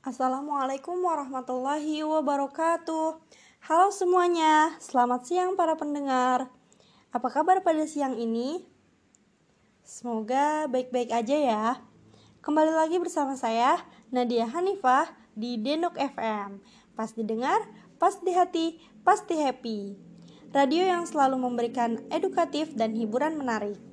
Assalamualaikum warahmatullahi wabarakatuh. Halo semuanya, selamat siang para pendengar. Apa kabar pada siang ini? Semoga baik-baik aja ya. Kembali lagi bersama saya, Nadia Hanifah di Denok FM. Pas didengar, pas di hati, pasti happy. Radio yang selalu memberikan edukatif dan hiburan menarik.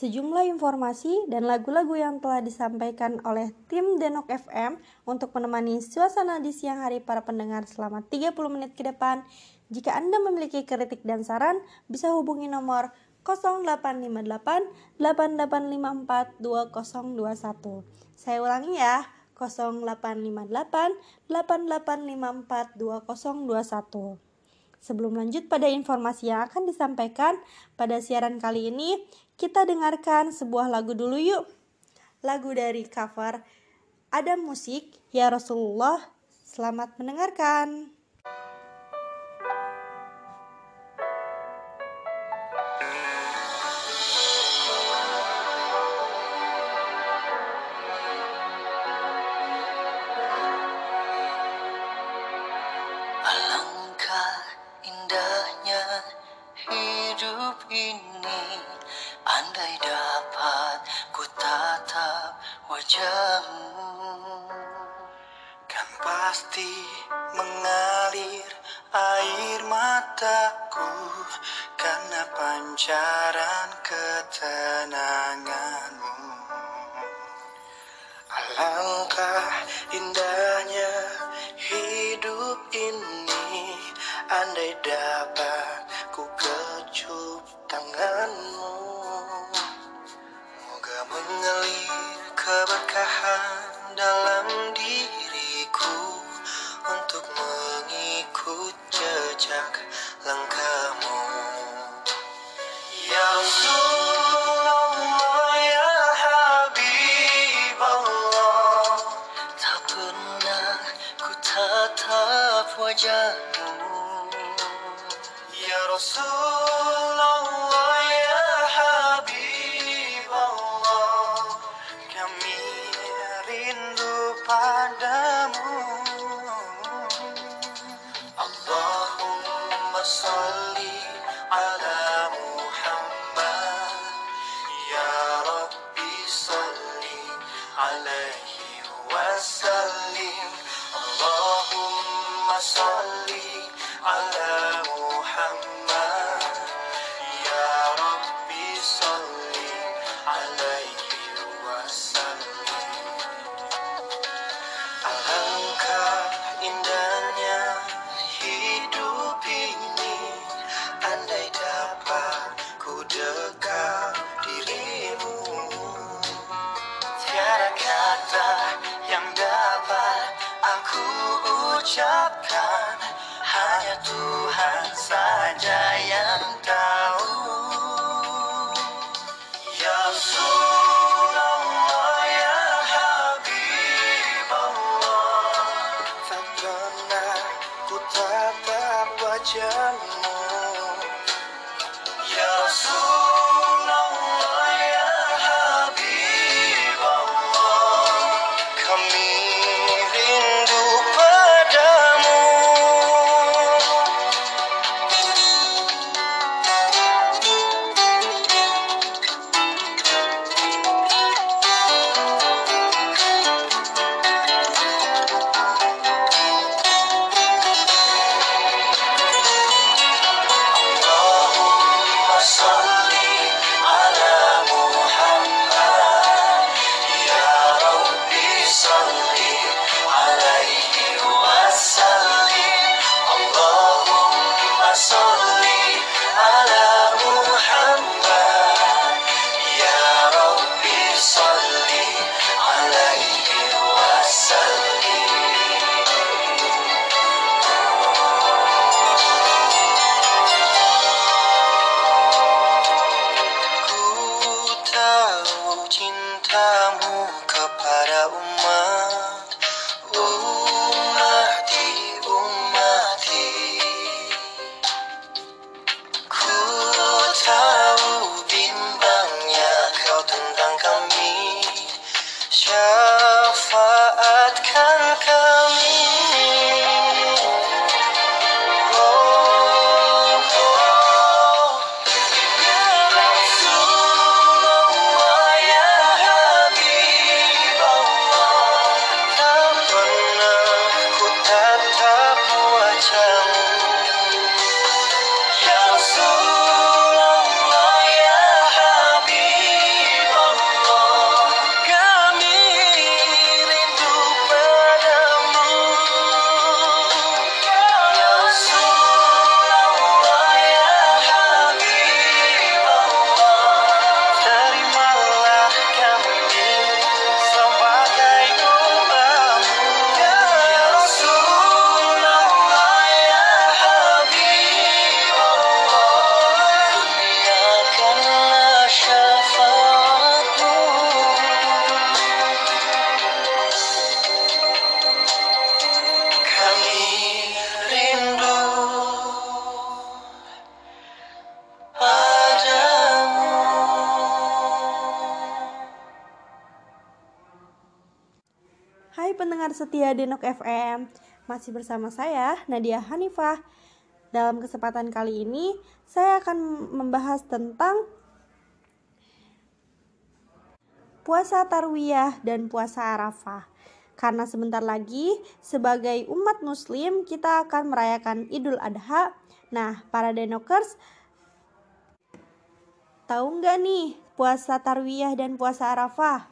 Sejumlah informasi dan lagu-lagu yang telah disampaikan oleh tim Denok FM untuk menemani suasana di siang hari para pendengar selama 30 menit ke depan. Jika Anda memiliki kritik dan saran, bisa hubungi nomor 0858 8854 2021. Saya ulangi ya, 0858 8854 2021. Sebelum lanjut pada informasi yang akan disampaikan pada siaran kali ini, kita dengarkan sebuah lagu dulu yuk. Lagu dari cover Ada Musik, Ya Rasulullah. Selamat mendengarkan. Wajahmu Kan pasti mengalir air mataku Karena pancaran ketenanganmu. Alangkah indahnya hidup ini Andai dapat ku kecup tanganmu. Moga mengalir keberkahan Sorry. Tuhan setia Denok FM, masih bersama saya Nadia Hanifah. Dalam kesempatan kali ini, saya akan membahas tentang puasa Tarwiyah dan puasa Arafah. Karena sebentar lagi, sebagai umat Muslim, kita akan merayakan Idul Adha. Nah, para Denokers, tahu nggak nih puasa Tarwiyah dan puasa Arafah?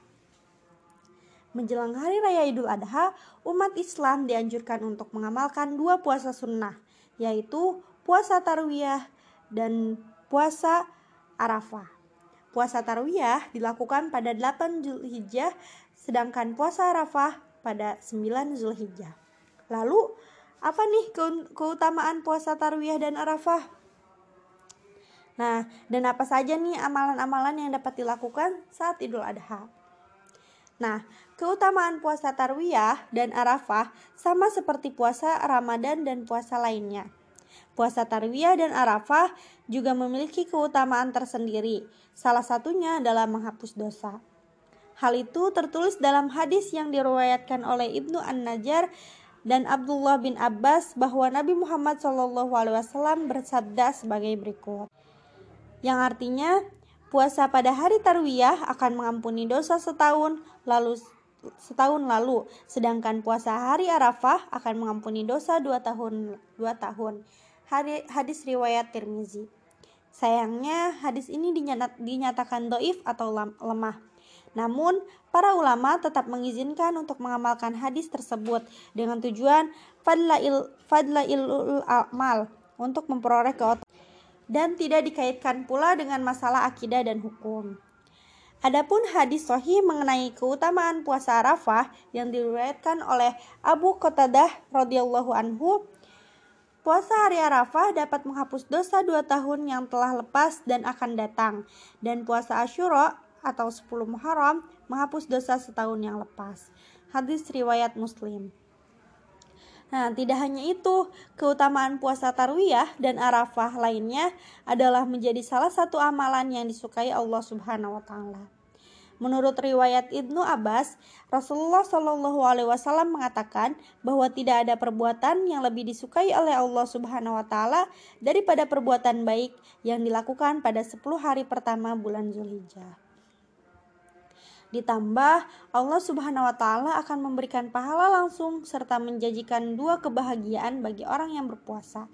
Menjelang hari raya Idul Adha, umat Islam dianjurkan untuk mengamalkan dua puasa sunnah, yaitu puasa Tarwiyah dan puasa Arafah. Puasa Tarwiyah dilakukan pada 8 Zulhijjah, sedangkan puasa Arafah pada 9 Zulhijjah. Lalu, apa nih keutamaan puasa Tarwiyah dan Arafah? Nah, dan apa saja nih amalan-amalan yang dapat dilakukan saat Idul Adha? Nah, keutamaan puasa Tarwiyah dan Arafah sama seperti puasa Ramadan dan puasa lainnya. Puasa Tarwiyah dan Arafah juga memiliki keutamaan tersendiri. Salah satunya adalah menghapus dosa. Hal itu tertulis dalam hadis yang diriwayatkan oleh Ibnu An-Najjar dan Abdullah bin Abbas bahwa Nabi Muhammad SAW bersabda sebagai berikut. Yang artinya, Puasa pada hari Tarwiyah akan mengampuni dosa setahun lalu setahun lalu, sedangkan puasa hari Arafah akan mengampuni dosa dua tahun dua tahun. Hadis riwayat Tirmizi. Sayangnya hadis ini dinyat, dinyatakan doif atau lemah. Namun, para ulama tetap mengizinkan untuk mengamalkan hadis tersebut dengan tujuan fadlail fadlailul amal untuk memperoleh keutamaan dan tidak dikaitkan pula dengan masalah akidah dan hukum. Adapun hadis sahih mengenai keutamaan puasa Arafah yang diriwayatkan oleh Abu Qatadah radhiyallahu anhu, puasa hari Arafah dapat menghapus dosa dua tahun yang telah lepas dan akan datang, dan puasa Asyura atau 10 Muharram menghapus dosa setahun yang lepas. Hadis riwayat Muslim. Nah, tidak hanya itu, keutamaan puasa Tarwiyah dan Arafah lainnya adalah menjadi salah satu amalan yang disukai Allah Subhanahu wa taala. Menurut riwayat Ibnu Abbas, Rasulullah Shallallahu alaihi wasallam mengatakan bahwa tidak ada perbuatan yang lebih disukai oleh Allah Subhanahu wa taala daripada perbuatan baik yang dilakukan pada 10 hari pertama bulan Zulhijjah. Ditambah, Allah Subhanahu wa Ta'ala akan memberikan pahala langsung serta menjanjikan dua kebahagiaan bagi orang yang berpuasa,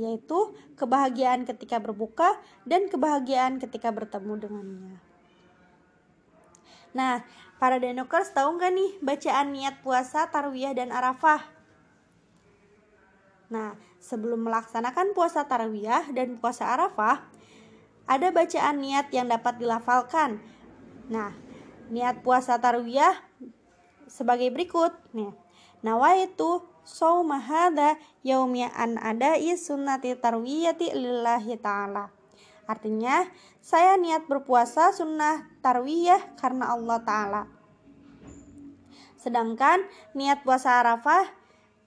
yaitu kebahagiaan ketika berbuka dan kebahagiaan ketika bertemu dengannya. Nah, para denokers tahu nggak nih bacaan niat puasa, tarwiyah, dan arafah? Nah, sebelum melaksanakan puasa tarwiyah dan puasa arafah, ada bacaan niat yang dapat dilafalkan. Nah, niat puasa tarwiyah sebagai berikut. Nih. Nawaitu sauma hadza yaumi an adai sunnati tarwiyati lillahi ta'ala. Artinya saya niat berpuasa sunnah tarwiyah karena Allah taala. Sedangkan niat puasa arafah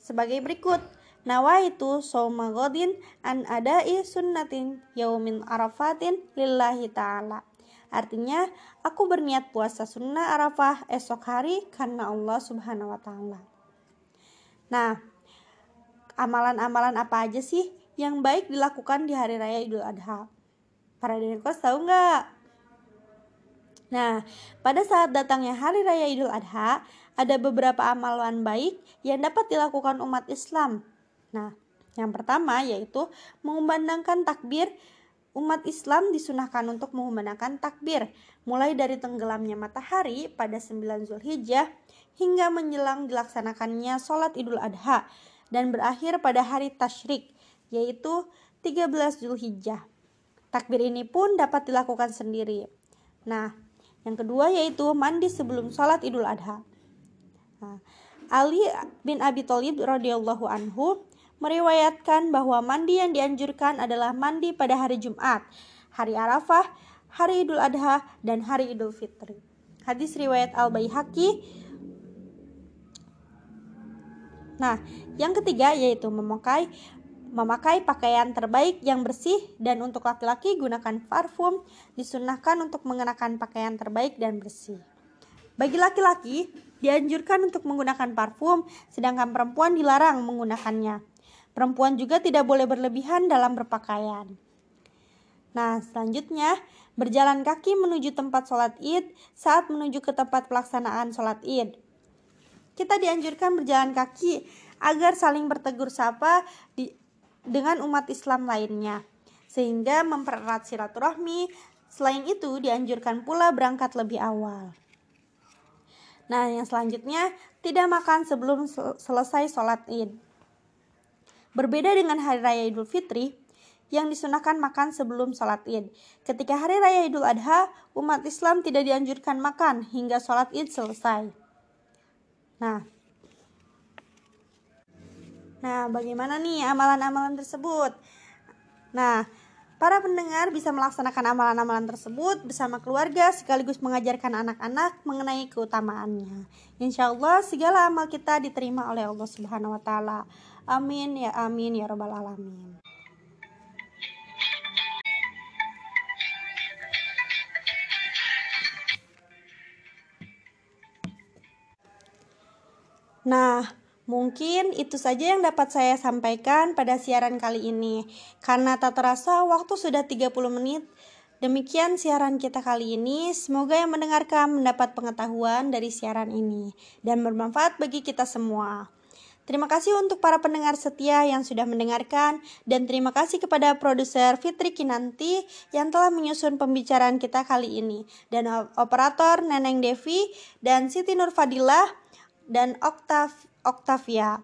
sebagai berikut. Nawaitu sauma godin an adai sunnatin yaumin arafatin lillahi ta'ala Artinya, aku berniat puasa sunnah Arafah esok hari karena Allah Subhanahu wa taala. Nah, amalan-amalan apa aja sih yang baik dilakukan di hari raya Idul Adha? Para denikos tahu nggak? Nah, pada saat datangnya hari raya Idul Adha, ada beberapa amalan baik yang dapat dilakukan umat Islam. Nah, yang pertama yaitu mengumandangkan takbir umat Islam disunahkan untuk mengumandangkan takbir mulai dari tenggelamnya matahari pada 9 Zulhijjah hingga menjelang dilaksanakannya sholat Idul Adha dan berakhir pada hari Tashrik yaitu 13 Zulhijjah. Takbir ini pun dapat dilakukan sendiri. Nah, yang kedua yaitu mandi sebelum sholat Idul Adha. Nah, Ali bin Abi Thalib radhiyallahu anhu meriwayatkan bahwa mandi yang dianjurkan adalah mandi pada hari Jumat, hari Arafah, hari Idul Adha, dan hari Idul Fitri. Hadis riwayat Al-Baihaqi. Nah, yang ketiga yaitu memakai memakai pakaian terbaik yang bersih dan untuk laki-laki gunakan parfum disunahkan untuk mengenakan pakaian terbaik dan bersih. Bagi laki-laki, dianjurkan untuk menggunakan parfum, sedangkan perempuan dilarang menggunakannya. Perempuan juga tidak boleh berlebihan dalam berpakaian. Nah, selanjutnya, berjalan kaki menuju tempat sholat id saat menuju ke tempat pelaksanaan sholat id. Kita dianjurkan berjalan kaki agar saling bertegur sapa di, dengan umat Islam lainnya, sehingga mempererat silaturahmi. Selain itu, dianjurkan pula berangkat lebih awal. Nah, yang selanjutnya, tidak makan sebelum sel selesai sholat id. Berbeda dengan hari raya Idul Fitri, yang disunahkan makan sebelum sholat id. Ketika hari raya Idul Adha, umat Islam tidak dianjurkan makan hingga sholat id selesai. Nah, nah bagaimana nih amalan-amalan tersebut? Nah, Para pendengar bisa melaksanakan amalan-amalan tersebut bersama keluarga sekaligus mengajarkan anak-anak mengenai keutamaannya. Insya Allah segala amal kita diterima oleh Allah Subhanahu Wa Taala. Amin ya amin ya robbal alamin. Nah, Mungkin itu saja yang dapat saya sampaikan pada siaran kali ini. Karena tak terasa waktu sudah 30 menit. Demikian siaran kita kali ini. Semoga yang mendengarkan mendapat pengetahuan dari siaran ini dan bermanfaat bagi kita semua. Terima kasih untuk para pendengar setia yang sudah mendengarkan dan terima kasih kepada produser Fitri Kinanti yang telah menyusun pembicaraan kita kali ini dan operator Neneng Devi dan Siti Nur Fadilah dan Oktav Octavia.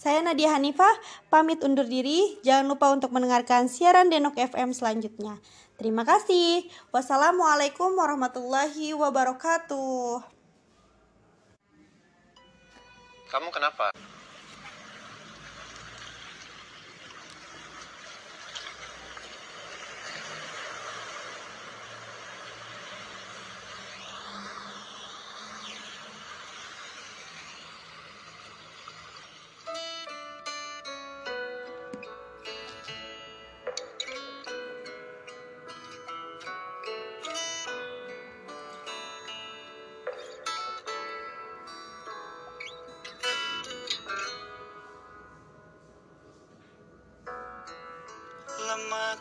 Saya Nadia Hanifah, pamit undur diri. Jangan lupa untuk mendengarkan siaran Denok FM selanjutnya. Terima kasih. Wassalamualaikum warahmatullahi wabarakatuh. Kamu kenapa?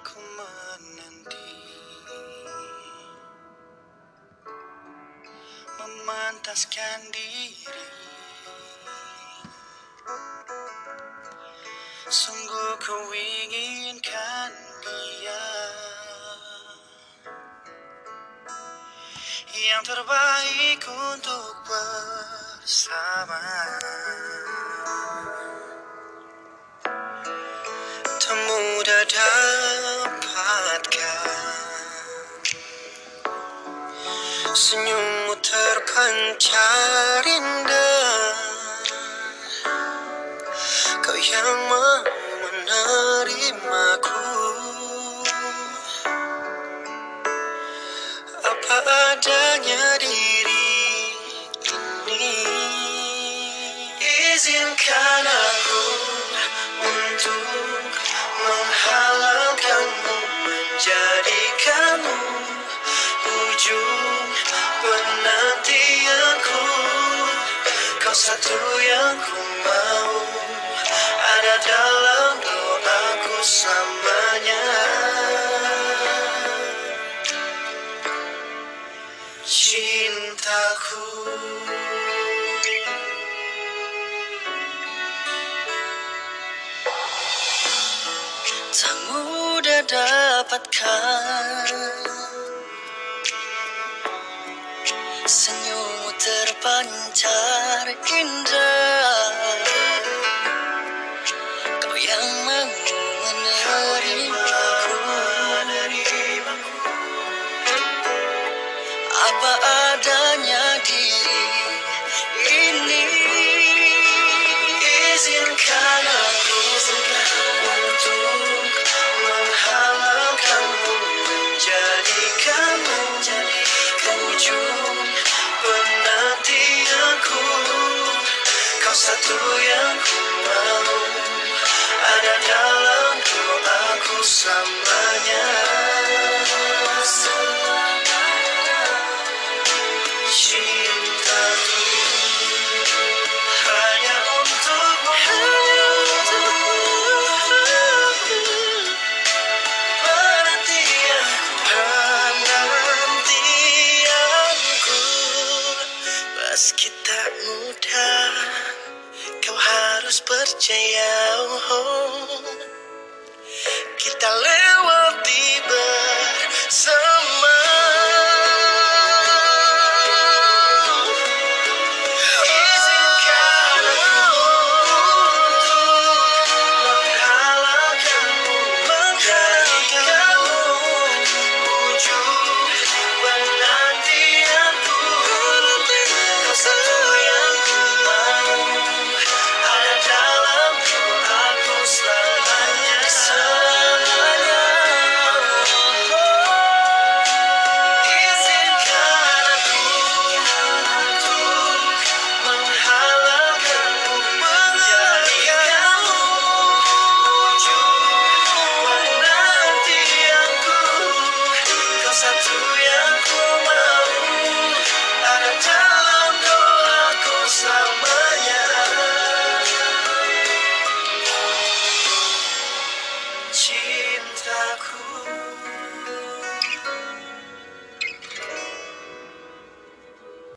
Ku menanti Memantaskan diri. Sungguh ku inginkan dia. Yang terbaik untuk bersama. Tak mudah dapatkan Senyummu terpancar indah Kau yang mau menerimaku. Apa adanya diri ini. Izinkan aku untuk satu yang ku mau. Ada dalam doaku selamanya terpancar indah Kau yang mau menerimaku. Apa doaku a little.